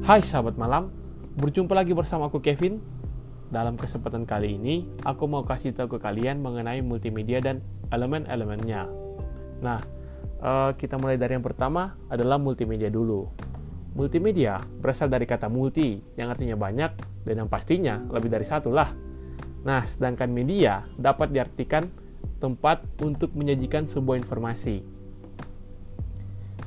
Hai sahabat malam, berjumpa lagi bersama aku Kevin. Dalam kesempatan kali ini, aku mau kasih tahu ke kalian mengenai multimedia dan elemen-elemennya. Nah, uh, kita mulai dari yang pertama adalah multimedia dulu. Multimedia berasal dari kata multi, yang artinya banyak, dan yang pastinya lebih dari satu lah. Nah, sedangkan media dapat diartikan tempat untuk menyajikan sebuah informasi.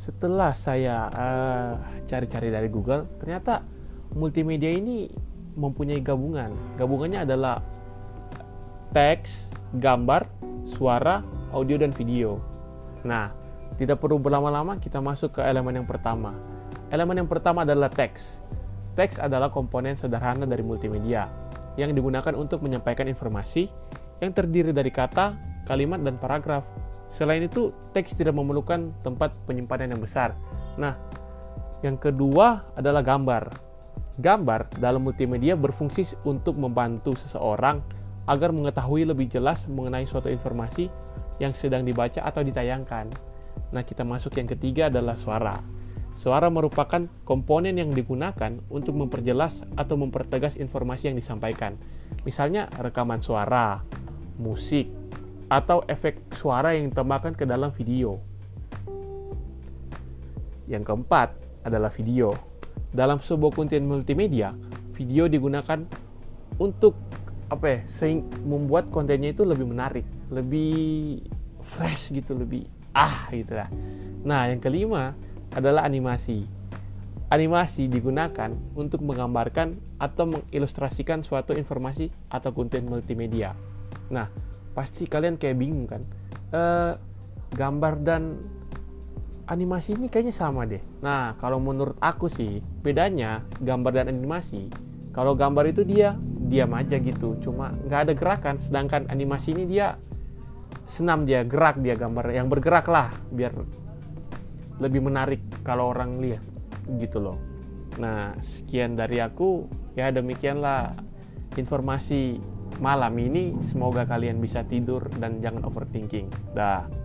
Setelah saya uh, cari-cari dari Google, ternyata multimedia ini mempunyai gabungan. Gabungannya adalah teks, gambar, suara, audio, dan video. Nah, tidak perlu berlama-lama, kita masuk ke elemen yang pertama. Elemen yang pertama adalah teks. Teks adalah komponen sederhana dari multimedia yang digunakan untuk menyampaikan informasi yang terdiri dari kata, kalimat, dan paragraf. Selain itu, teks tidak memerlukan tempat penyimpanan yang besar. Nah, yang kedua adalah gambar. Gambar dalam multimedia berfungsi untuk membantu seseorang agar mengetahui lebih jelas mengenai suatu informasi yang sedang dibaca atau ditayangkan. Nah, kita masuk yang ketiga adalah suara. Suara merupakan komponen yang digunakan untuk memperjelas atau mempertegas informasi yang disampaikan. Misalnya rekaman suara, musik, atau efek suara yang ditambahkan ke dalam video. Yang keempat adalah video. Dalam sebuah konten multimedia, video digunakan untuk apa ya, sehing, membuat kontennya itu lebih menarik, lebih fresh gitu, lebih ah gitu lah. Nah, yang kelima adalah animasi. Animasi digunakan untuk menggambarkan atau mengilustrasikan suatu informasi atau konten multimedia. Nah, pasti kalian kayak bingung kan? E, gambar dan animasi ini kayaknya sama deh. Nah, kalau menurut aku sih, bedanya gambar dan animasi. Kalau gambar itu dia diam aja gitu, cuma nggak ada gerakan. Sedangkan animasi ini dia senam dia gerak dia gambar yang bergerak lah biar lebih menarik kalau orang lihat gitu loh nah sekian dari aku ya demikianlah informasi malam ini semoga kalian bisa tidur dan jangan overthinking. Dah